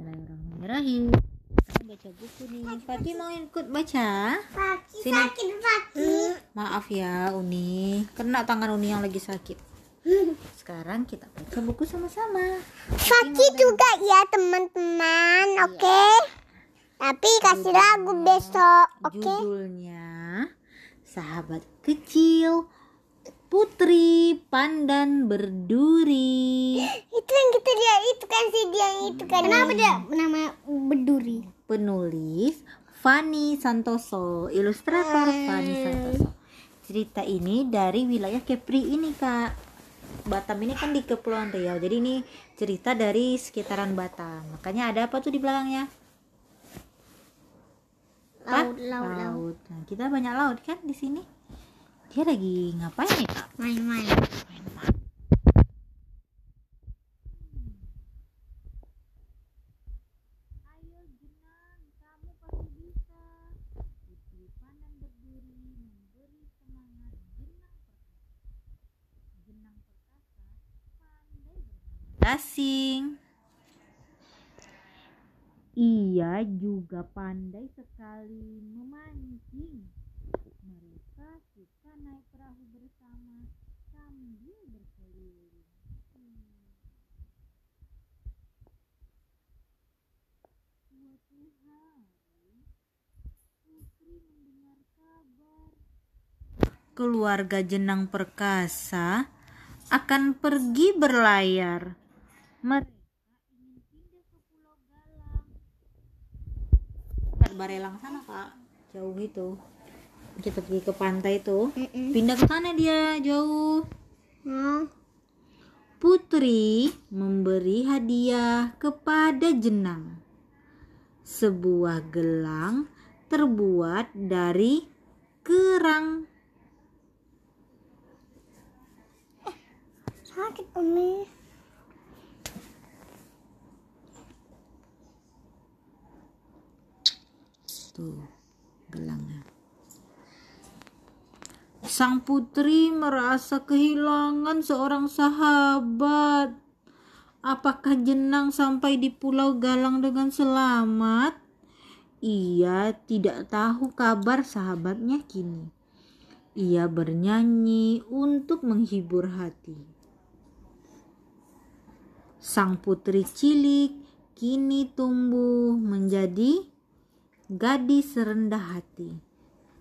Bismillahirrahmanirrahim. Kita baca buku nih. Fatih mau ikut baca? Kaki Sini. sakit kaki. Maaf ya Uni, kena tangan Uni yang lagi sakit. Sekarang kita baca buku sama-sama. Sakit juga ya teman-teman, oke? Tapi kasih lagu besok, oke? Judulnya Sahabat Kecil Putri Pandan Berduri. Itu yang kita lihat itu kan si dia yang itu kan. Kenapa dia nama berduri? Penulis Fani Santoso, ilustrator Fani Santoso. Cerita ini dari wilayah Kepri ini kak. Batam ini kan di Kepulauan Riau, jadi ini cerita dari sekitaran Batam. Makanya ada apa tuh di belakangnya? Laut, laut, laut. laut. Nah, kita banyak laut kan di sini. Dia lagi ngapain nih kak? Main-main. Main-main. Ayo Jenang, kamu pasti bisa. Putri Pandan berdiri memberi semangat Jenang perkasa. Jenang perkasa pandai bermain gasing. Ia juga pandai sekali memancing. Mereka suka naik perahu bersama sambil berkeliling. Hmm. Suatu hari, Putri mendengar kabar keluarga Jenang Perkasa akan pergi berlayar. Mereka ingin pindah ke Pulau Galang. Barelang sana kak, jauh itu. Kita pergi ke pantai itu. Pindah ke sana dia jauh. Hmm. Putri memberi hadiah kepada Jenang. Sebuah gelang terbuat dari kerang. Sakit Umi. Tuh, gelangnya. Sang putri merasa kehilangan seorang sahabat. Apakah Jenang sampai di Pulau Galang dengan selamat? Ia tidak tahu kabar sahabatnya kini. Ia bernyanyi untuk menghibur hati. Sang putri cilik kini tumbuh menjadi gadis rendah hati.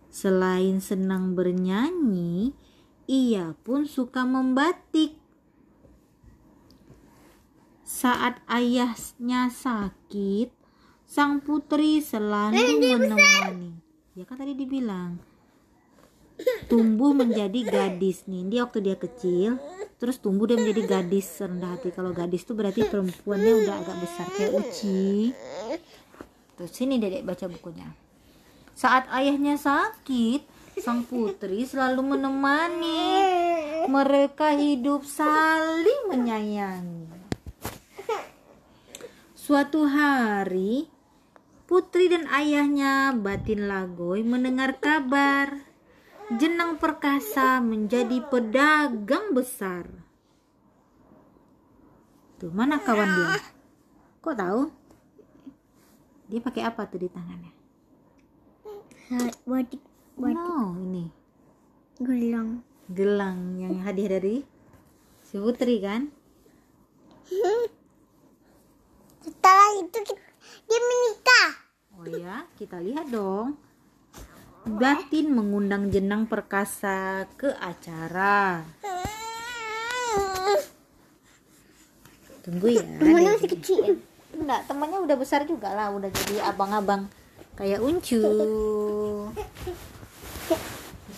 Selain senang bernyanyi, ia pun suka membatik. Saat ayahnya sakit, sang putri selalu menemani. Ya kan tadi dibilang tumbuh menjadi gadis nih. Dia waktu dia kecil, terus tumbuh dia menjadi gadis rendah hati. Kalau gadis tuh berarti perempuannya udah agak besar kayak Uci. Terus sini dedek baca bukunya. Saat ayahnya sakit, sang putri selalu menemani. Mereka hidup saling menyayangi. Suatu hari, putri dan ayahnya Batin Lagoy mendengar kabar. Jenang perkasa menjadi pedagang besar. Tuh, mana kawan dia? Kok tahu? Dia pakai apa tuh di tangannya? Batik batik No, ini gelang. gelang yang hadiah dari si Putri kan? Setelah itu dia menikah. Oh ya, kita lihat dong. Batin mengundang Jenang Perkasa ke acara. Tunggu ya. Temennya dia- masih kecil. Enggak, temannya udah besar juga lah, udah jadi abang-abang kayak uncu.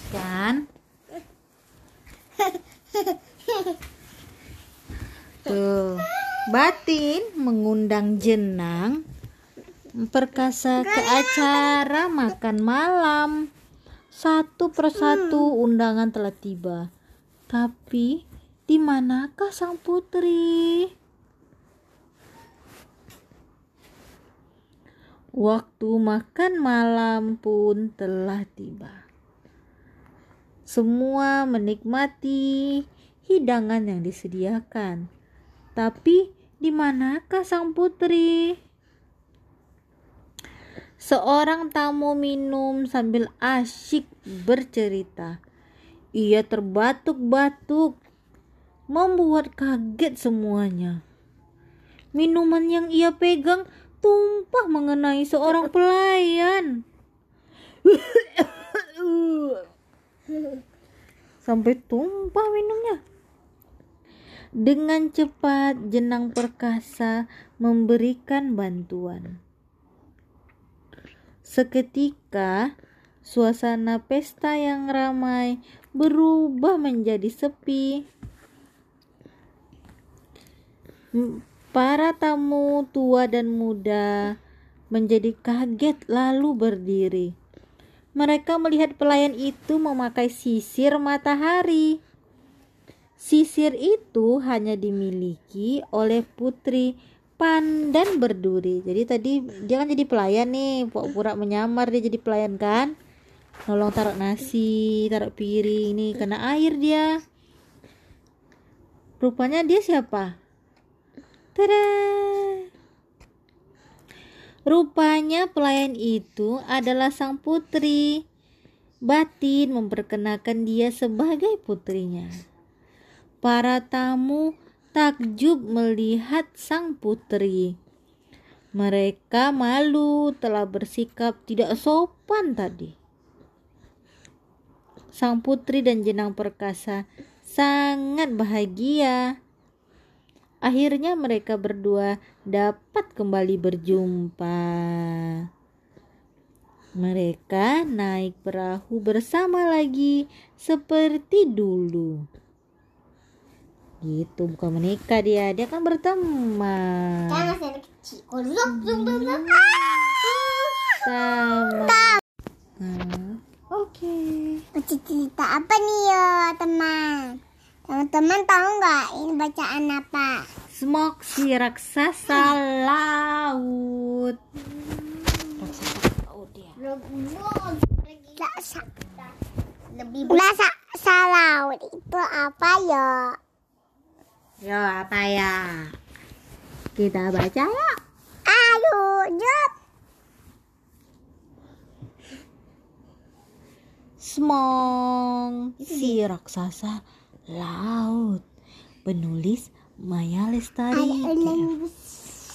Kan? Tuh, Batin mengundang Jenang perkasa ke acara makan malam. Satu persatu undangan telah tiba. Tapi di manakah sang putri? Waktu makan malam pun telah tiba. Semua menikmati hidangan yang disediakan. Tapi di manakah sang putri? Seorang tamu minum sambil asyik bercerita. Ia terbatuk-batuk, membuat kaget semuanya. Minuman yang ia pegang tumpah mengenai seorang pelayan. Sampai tumpah minumnya. Dengan cepat jenang perkasa memberikan bantuan. Seketika suasana pesta yang ramai berubah menjadi sepi. Para tamu tua dan muda menjadi kaget lalu berdiri. Mereka melihat pelayan itu memakai sisir matahari. Sisir itu hanya dimiliki oleh putri Pandan berduri. Jadi tadi dia kan jadi pelayan nih, pura-pura menyamar dia jadi pelayan kan. Nolong taruh nasi, taruh piring nih, kena air dia. Rupanya dia siapa? Tada! Rupanya pelayan itu adalah sang putri. Batin memperkenalkan dia sebagai putrinya. Para tamu takjub melihat sang putri. Mereka malu telah bersikap tidak sopan tadi. Sang putri dan jenang perkasa sangat bahagia Akhirnya mereka berdua dapat kembali berjumpa. Mereka naik perahu bersama lagi seperti dulu. Gitu bukan menikah dia, dia kan berteman. Anak kecil. Sama. Nah, Oke. Baca cerita apa nih ya teman? Teman-teman tahu nggak ini bacaan apa? Smok si raksasa laut. Raksasa laut ya. Rasa. Lebih rasa salau itu apa ya? Yo apa ya? Kita baca ya. Ayo, jawab. Smong si raksasa laut. Penulis Maya Lestari.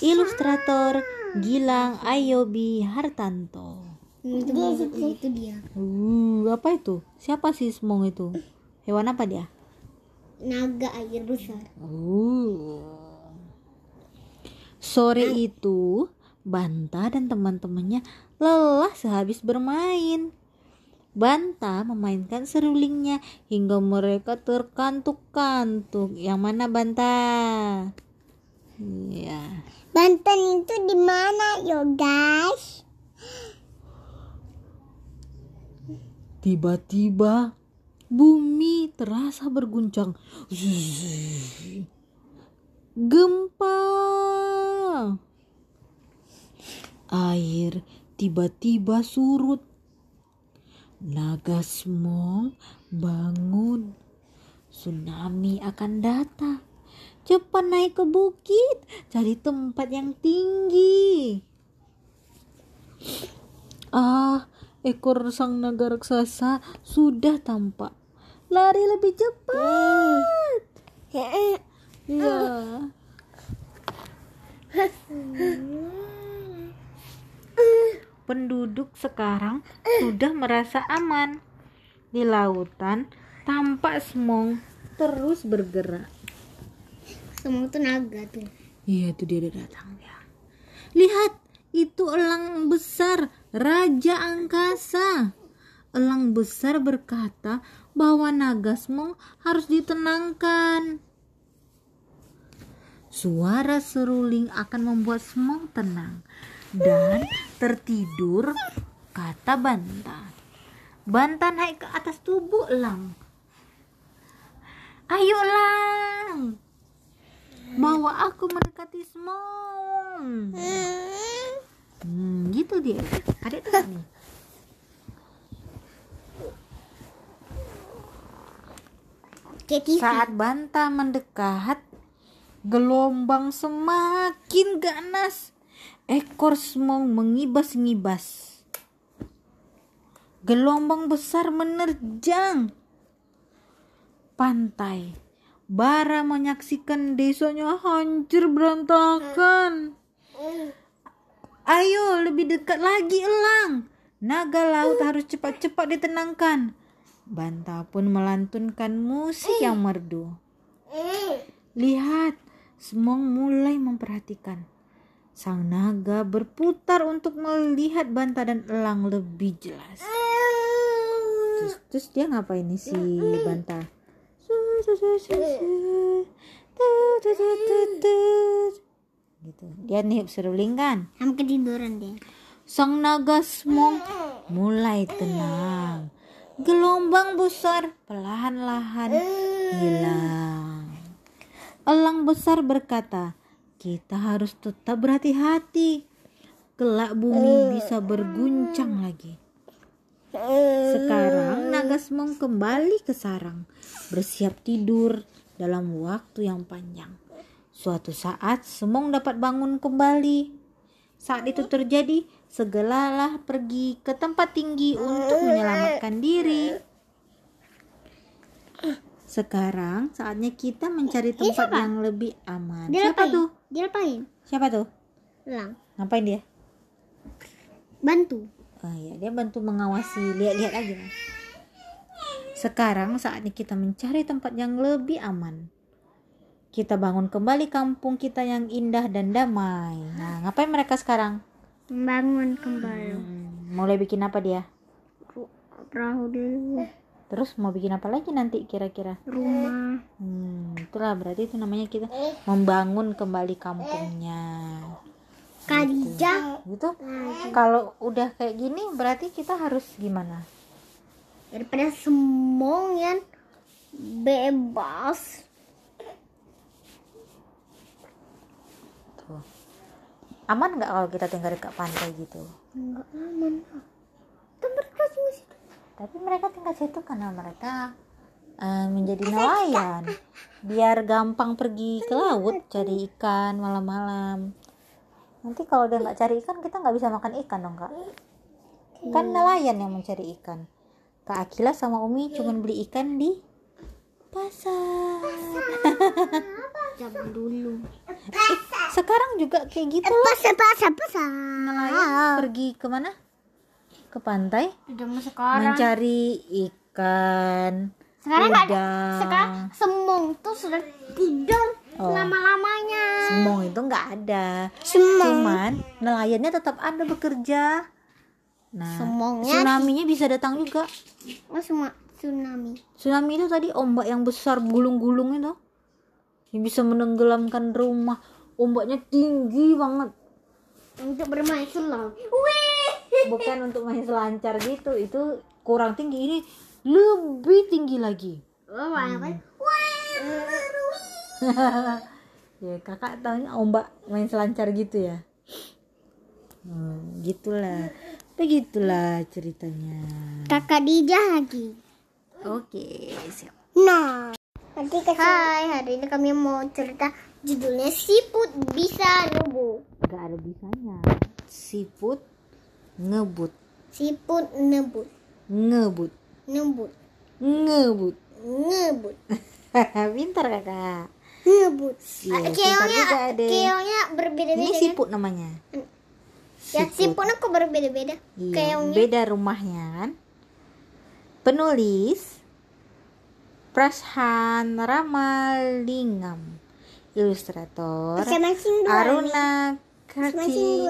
Ilustrator Gilang Ayobi Hartanto. Itu, itu dia. Uh, apa itu? Siapa sih Smong itu? Hewan apa dia? Naga air besar. Uh. Sore itu, Banta dan teman-temannya lelah sehabis bermain. Banta memainkan serulingnya hingga mereka terkantuk-kantuk. Yang mana Banta? Iya. Banten itu di mana yo guys? Tiba-tiba bumi terasa berguncang. Gempa. Air tiba-tiba surut. Naga Smong bangun. Tsunami akan datang. Cepat naik ke bukit, cari tempat yang tinggi. Ah, ekor sang naga raksasa sudah tampak. Lari lebih cepat. Iya. Penduduk sekarang sudah merasa aman. Di lautan tampak semong terus bergerak. Semua itu naga tuh. Iya itu dia udah datang ya. Lihat itu elang besar Raja Angkasa. Elang besar berkata bahwa naga semong harus ditenangkan. Suara seruling akan membuat semong tenang dan tertidur, kata Banta. Banta naik ke atas tubuh elang. Ayo elang, bawa aku mendekati semong. Hmm, gitu dia. Adik tuh nih. Saat Banta mendekat, gelombang semakin ganas. Ekor semong mengibas-ngibas. Gelombang besar menerjang pantai. Bara menyaksikan desanya hancur berantakan. Ayo lebih dekat lagi elang. Naga laut harus cepat-cepat ditenangkan. Banta pun melantunkan musik yang merdu. Lihat, Semong mulai memperhatikan. Sang naga berputar untuk melihat Banta dan elang lebih jelas. Terus, terus dia ngapain nih si Banta? Gitu. Dia nih seruling kan? Hampir ketiduran deh. Sang naga Smong mulai tenang. Gelombang besar perlahan-lahan hilang. Elang besar berkata, "Kita harus tetap berhati-hati. Kelak bumi bisa berguncang lagi." Sekarang naga Smong kembali ke sarang, bersiap tidur dalam waktu yang panjang. Suatu saat Semong dapat bangun kembali. Saat itu terjadi, segeralah pergi ke tempat tinggi untuk menyelamatkan diri. Sekarang saatnya kita mencari tempat yang lebih aman. Dia Siapa tuh? Dia ngapain? Siapa tuh? Elang. Ngapain dia? Bantu. Oh iya, dia bantu mengawasi, lihat-lihat aja. Sekarang saatnya kita mencari tempat yang lebih aman. Kita bangun kembali kampung kita yang indah dan damai. Nah, ngapain mereka sekarang? Membangun kembali. Hmm, mulai bikin apa dia? Perahu dulu. Terus mau bikin apa lagi nanti kira-kira? Rumah. Hmm, itulah berarti itu namanya kita membangun kembali kampungnya. Khadijah. Gitu. Kalau udah kayak gini berarti kita harus gimana? Daripada semong yang bebas. Tuh. Aman nggak kalau kita tinggal dekat pantai gitu? Enggak aman. Cuma situ. Tapi mereka tinggal situ karena mereka eh, menjadi nelayan. Biar gampang pergi ke laut cari ikan malam-malam. Nanti kalau dia nggak cari ikan kita nggak bisa makan ikan dong kak. Kan nelayan yang mencari ikan. Kak Akila sama Umi cuma beli ikan di pasar. Zaman dulu. Eh, sekarang juga kayak gitu loh. Pasar, pasar, pasar. Nelayan pergi ke mana? Ke pantai mencari ikan. Sekarang nggak ada. udang. Sekarang semong tuh sudah tidur Oh. lama-lamanya. Semong itu nggak ada. Semong. Cuman nelayannya tetap ada bekerja. Nah, Semongnya- tsunami-nya bisa datang juga. Oh, semua tsunami. Tsunami itu tadi ombak yang besar gulung-gulung itu. Yang bisa menenggelamkan rumah. Ombaknya tinggi banget. Untuk bermain selam. Wih. Bukan untuk main selancar gitu. Itu kurang tinggi. Ini lebih tinggi lagi. Oh, apa? ya kakak tahunya ombak main selancar gitu ya hmm, gitulah begitulah ceritanya Kakak Dija lagi. oke siap Nah, nanti Hai, hari ini kami mau cerita judulnya Siput Bisa Nubu. nggak ada bisanya siput ngebut Siput nebut, ngebut nebut, ngebut ngebut, pintar kakak ngebut. Iya, Ah, pintar Keongnya, Adek. keongnya berbeda-beda. ini kan? siput namanya Ya, siputnya kok berbeda-beda. Iya, Keongnya. beda rumahnya kan. Penulis Prashan Ramalingam. Ilustrator. Aruna Karti.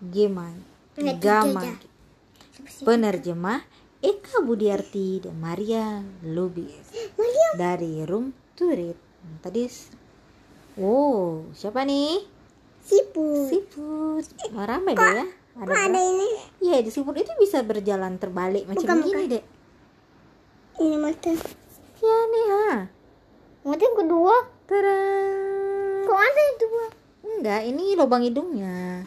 Geman. Sih? Penerjemah Eka Budiarti dan Maria Lubis dari Room to Read. Hmm, Tadi Oh, siapa nih? Siput. Siput. Wah, ramai deh ya. Kok ada ini? Iya, di siput itu bisa berjalan terbalik macam Bukan, begini, bukan. Dek. Ini mata. Ya nih, ha. Mata yang kedua. Tada. Kok ada yang dua? Enggak, ini lubang hidungnya.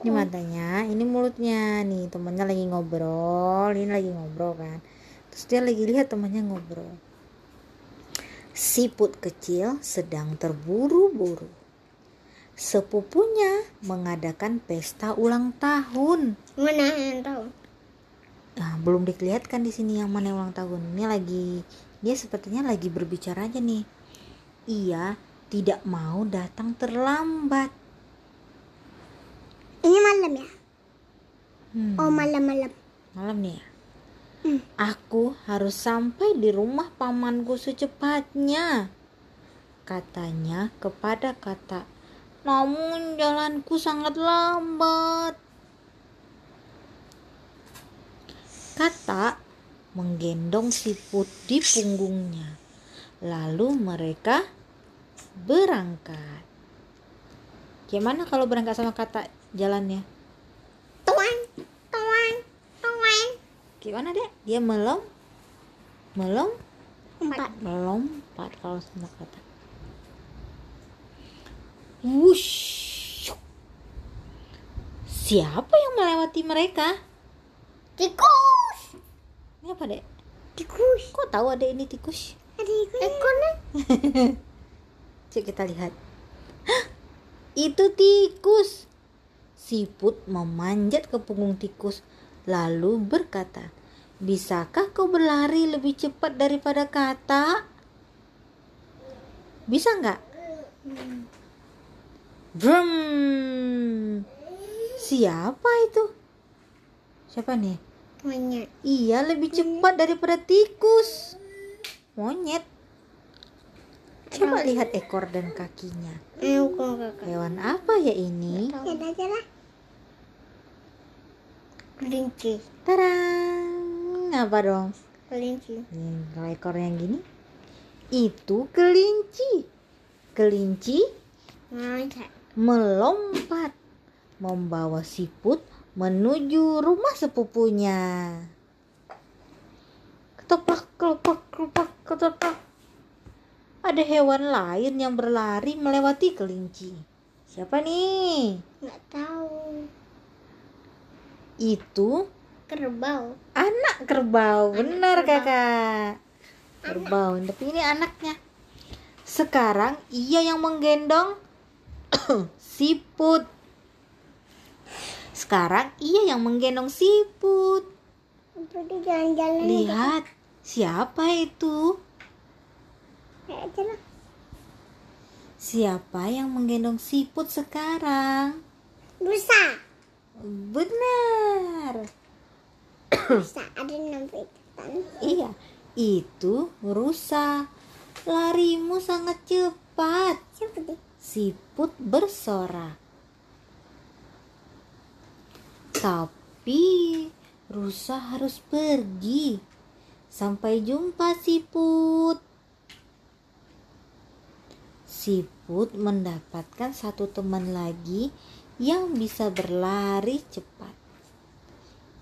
Ini matanya, ini mulutnya. Nih, temannya lagi ngobrol, ini lagi ngobrol kan. Terus dia lagi lihat temannya ngobrol. Siput kecil sedang terburu-buru. sepupunya mengadakan pesta ulang tahun. Mana yang tahu? Nah, belum dikelihatkan di sini yang mana ulang tahun. Ini lagi dia sepertinya lagi berbicara aja nih. Ia tidak mau datang terlambat. Ini malam ya? Hmm, Oh malam-malam. malam nih ya. Hmm. Aku harus sampai di rumah pamanku secepatnya. Katanya kepada kata. Namun jalanku sangat lambat. Kata menggendong siput di punggungnya. Lalu mereka berangkat. Gimana kalau berangkat sama kata jalannya? Tuan, tuan, tuan. Gimana deh? Dia melom, melom, Empat. melompat kalau sama kata. Wush. Siapa yang melewati mereka? Tikus. Ini apa dek? Tikus. Kok tahu ada ini tikus? Ada ekornya. Cek kita lihat. Hah, Itu tikus. Siput memanjat ke punggung tikus lalu berkata, "Bisakah kau berlari lebih cepat daripada kata?" Bisa nggak? Brum. Siapa itu? Siapa nih? Monyet. Iya lebih cepat daripada tikus. Monyet. Coba lihat ekor dan kakinya. Hewan apa ya ini? Kelinci. Tarang. Apa dong? Kelinci. Hmm, kalau ekor yang gini itu kelinci. Kelinci melompat membawa siput menuju rumah sepupunya. Ketoprak, kelopak, kelopak, ketoprak. Ada hewan lain yang berlari melewati kelinci. Siapa nih? Nggak tahu. Itu Kerbau. anak kerbau. Benar kakak. Kerbau. Tapi ini anaknya. Sekarang ia yang menggendong siput. Sekarang ia yang menggendong siput. Lihat, siapa itu? Aja lah. Siapa yang menggendong siput sekarang? Rusa. Benar. Rusa. Ada nampak kan? Iya, itu rusa. Larimu sangat cepat. Deh? Siput bersorak. Tapi rusa harus pergi. Sampai jumpa siput. Siput mendapatkan satu teman lagi yang bisa berlari cepat.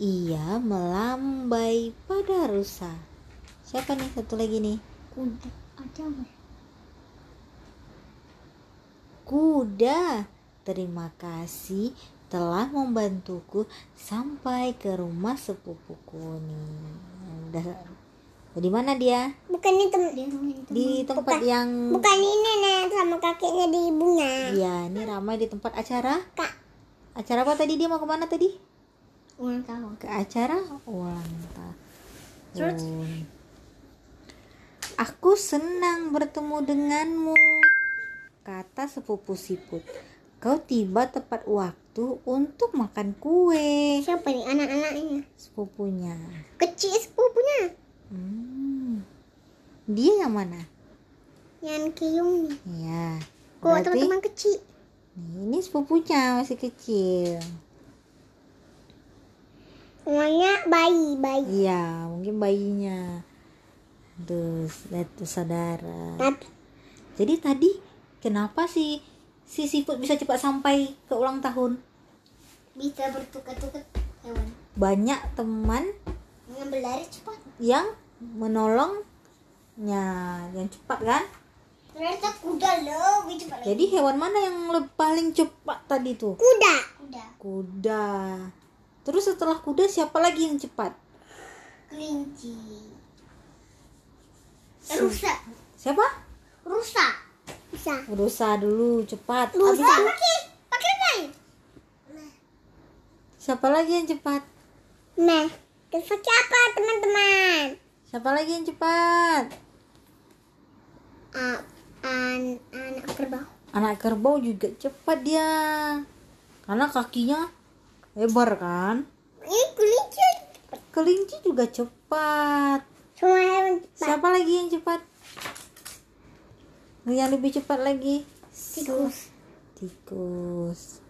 Ia melambai pada rusa. Siapa nih satu lagi nih? Kuda. Ada? Kuda. Terima kasih telah membantuku sampai ke rumah sepupuku nih. Udah. Di mana dia? Bukan itu. Di tempat yang Bukan ini nih sama kakeknya di ibunya. Iya, ini ramai di tempat acara. Kak. Acara apa tadi dia mau ke mana tadi? Ulang tahun. Ke acara ulang Terus? tahun. Aku senang bertemu denganmu, kata sepupu siput. Kau tiba tepat waktu untuk makan kue. Siapa nih anak-anaknya? Sepupunya. Sepupunya. Hmm. Dia yang mana? Yang kiung nih. Ya. Kok Berarti teman-teman kecil? ini sepupunya masih kecil. Semuanya bayi, bayi. Iya, mungkin bayinya. Terus, lihat tuh saudara. Tapi Jadi tadi kenapa sih si siput bisa cepat sampai ke ulang tahun? bisa bertukar-tukar hewan. Banyak teman Yang berlari cepat. yang menolongnya yang cepat kan? Ternyata kuda lebih cepat. Jadi hewan mana yang paling cepat tadi tuh? Kuda. Kuda. Kuda. Terus setelah kuda siapa lagi yang cepat? Kelinci. Rusa. Siapa? Rusa. Bisa. Berusaha dulu, cepat. Itu, Pakai pakai nai. siapa lagi yang cepat? Nah, terus pakai apa teman-teman? Siapa lagi yang cepat? Ah, an anak kerbau. Anak kerbau juga cepat dia. Karena kakinya lebar kan? Ini kelinci. Kelinci juga cepat. Semua hewan cepat. Siapa lagi yang cepat? Yang lebih cepat lagi? Tikus. Tikus.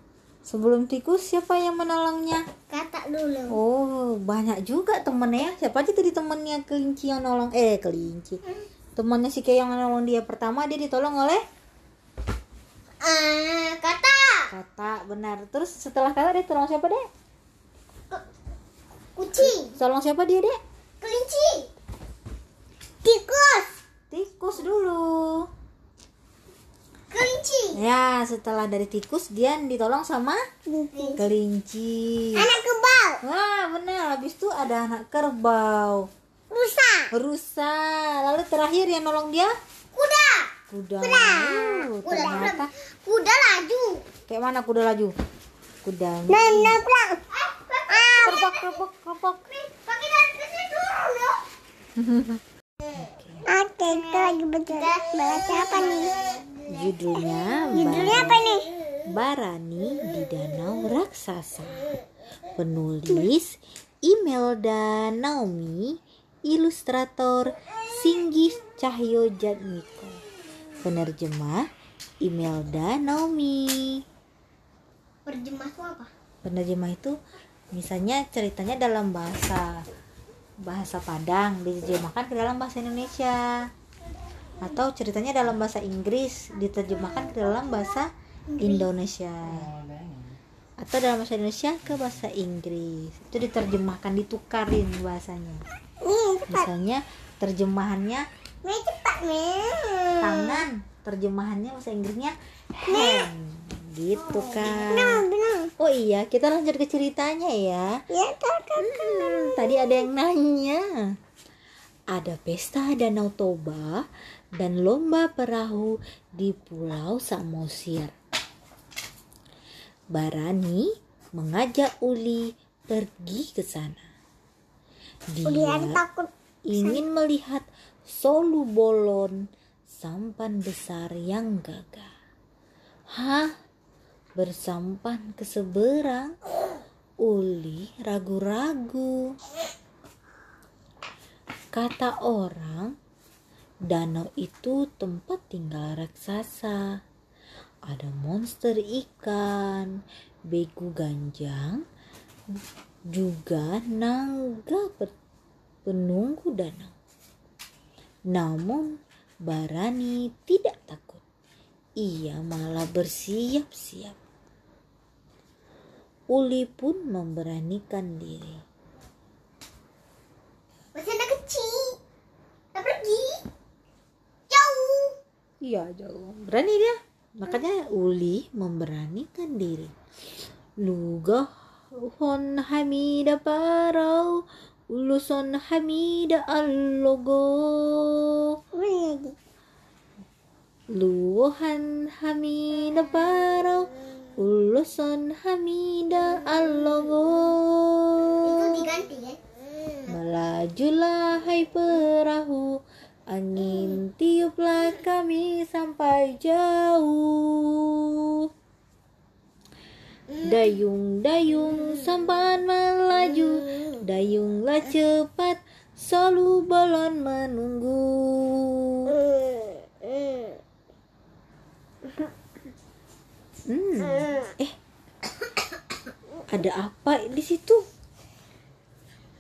Sebelum tikus siapa yang menolongnya? Kata dulu. Oh, banyak juga temennya. Siapa aja tadi temennya kelinci yang nolong? Eh, kelinci. Temannya si Kay yang nolong dia pertama dia ditolong oleh Ah, kata. kata benar. Terus setelah kata dia tolong siapa deh? Kucing. Tolong siapa dia deh? Kelinci. Tikus. Tikus dulu. Ya, setelah dari tikus dia ditolong sama kelinci. Anak kerbau. Wah, benar. Habis itu ada anak kerbau. Rusa. Rusa. Lalu terakhir yang nolong dia Kuda. kuda. Kuda. Uh, Kuda. ternyata Kuda laju. kayak mana kuda laju? Kuda. Nah, nabrak. Ah, Kerbak, kerbak, kerbak. pakai dari turun. Oke, kita lagi baca apa nih? Judulnya Judulnya apa nih? Barani di Danau Raksasa. Penulis Imelda Naomi, ilustrator Singgih Cahyo Jatmiko. Penerjemah Imelda Naomi. Perjemah itu apa? Penerjemah itu misalnya ceritanya dalam bahasa bahasa Padang diterjemahkan ke dalam bahasa Indonesia atau ceritanya dalam bahasa Inggris diterjemahkan ke dalam bahasa Indonesia. Atau dalam bahasa Indonesia ke bahasa Inggris. Itu diterjemahkan ditukarin bahasanya. Misalnya terjemahannya tangan. Terjemahannya bahasa Inggrisnya hand gitu kan oh iya kita lanjut ke ceritanya ya. Ya, tak. Hmm, tadi ada yang nanya. Ada pesta Danau Toba dan lomba perahu di Pulau Samosir. Barani mengajak Uli pergi ke sana. Dia takut. ingin melihat solu bolon sampan besar yang gagah. Hah? Bersampan ke seberang? Uli ragu-ragu. Kata orang, danau itu tempat tinggal raksasa. Ada monster ikan, begu ganjang, juga naga penunggu danau. Namun Barani tidak takut. Ia malah bersiap-siap. Uli pun memberanikan diri. Masih anak kecil. Pergi. Iya jauh. Berani dia. Makanya Uli memberanikan diri. Lugah hon hamida parau uluson hamida allogo luhan hamida parau uluson hamida allogo diganti ya. Melajulah hai perahu Angin tiuplah kami sampai jauh Dayung-dayung sampan melaju Dayunglah cepat Solu balon menunggu Hmm. Eh Ada apa di situ?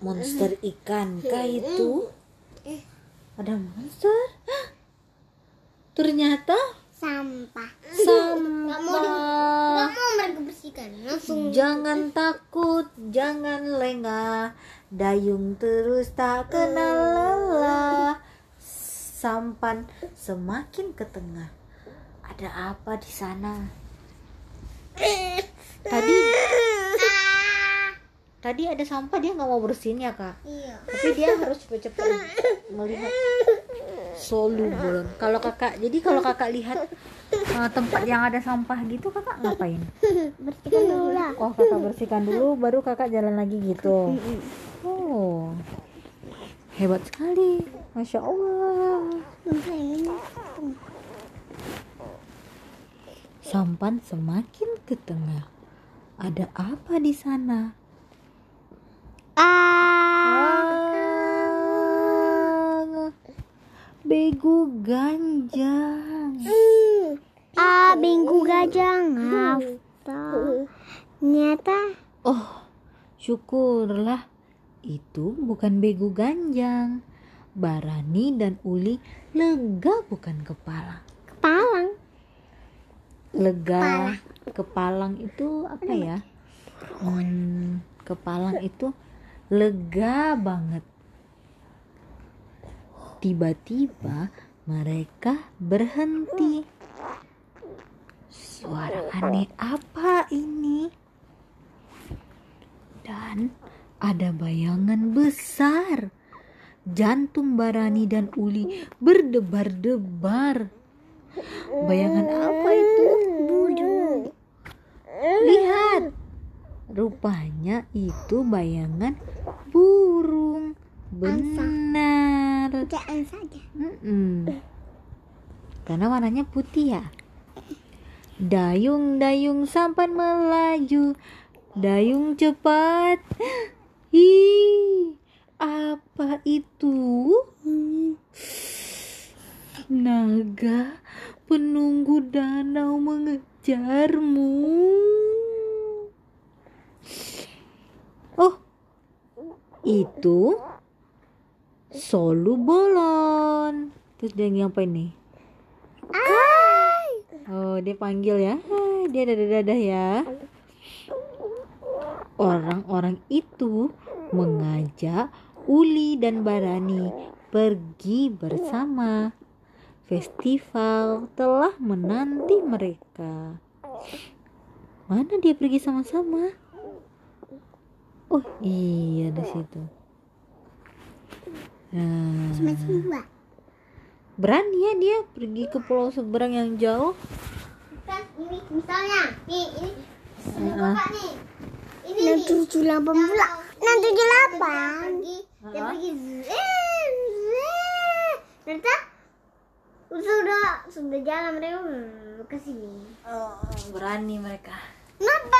Monster ikan kah itu? Ada monster? Hah? Ternyata Sampah. sampah. mau mereka bersihkan. Langsung. Jangan takut, jangan lengah. Dayung terus tak kenal lelah. Sampan semakin ke tengah. Ada apa di sana? Tadi tadi ada sampah dia nggak mau bersihin ya kak. Iya. Tapi dia harus cepet-cepet melihat soluble. Kalau kakak jadi kalau kakak lihat uh, tempat yang ada sampah gitu kakak ngapain? Bersihkan dulu lah. oh kakak bersihkan dulu baru kakak jalan lagi gitu. Oh. Hebat sekali. Masya allah. Sampan semakin ke tengah. Ada apa di sana Ah, begu ganjang Ah, binggu gajah ngaftal. Nyata Oh, syukurlah itu bukan begu ganjang. Barani dan Uli lega bukan kepala. kepalang. Lega kepalang itu apa ya? Hmm, kepalang itu lega banget. Tiba-tiba mereka berhenti. Suara aneh apa ini? Dan ada bayangan besar. Jantung Barani dan Uli berdebar-debar. Bayangan apa itu? Buduk. Lihat. Rupanya itu bayangan burung. Benar. Jangan saja. Mm-mm. Karena warnanya putih ya. Dayung-dayung sampan melaju. Dayung cepat. Ih, apa itu? Naga penunggu danau mengejarmu. Oh, itu solu bolon. Terus dia ngapain nih? Oh, dia panggil ya. Hai, dia dadah-dadah ya. Orang-orang itu mengajak Uli dan Barani pergi bersama. Festival telah menanti mereka. Mana dia pergi sama-sama? Oh, iya di situ. Masih dua. berani ya dia pergi ke pulau seberang yang jauh. Kan ini misalnya, nih ini ini nih. Ini nih. tujuh delapan pula. Nah tujuh delapan. Dia Ah. pergi. Eh. Ternyata sudah sudah jalan mereka ke sini. berani mereka. Kenapa?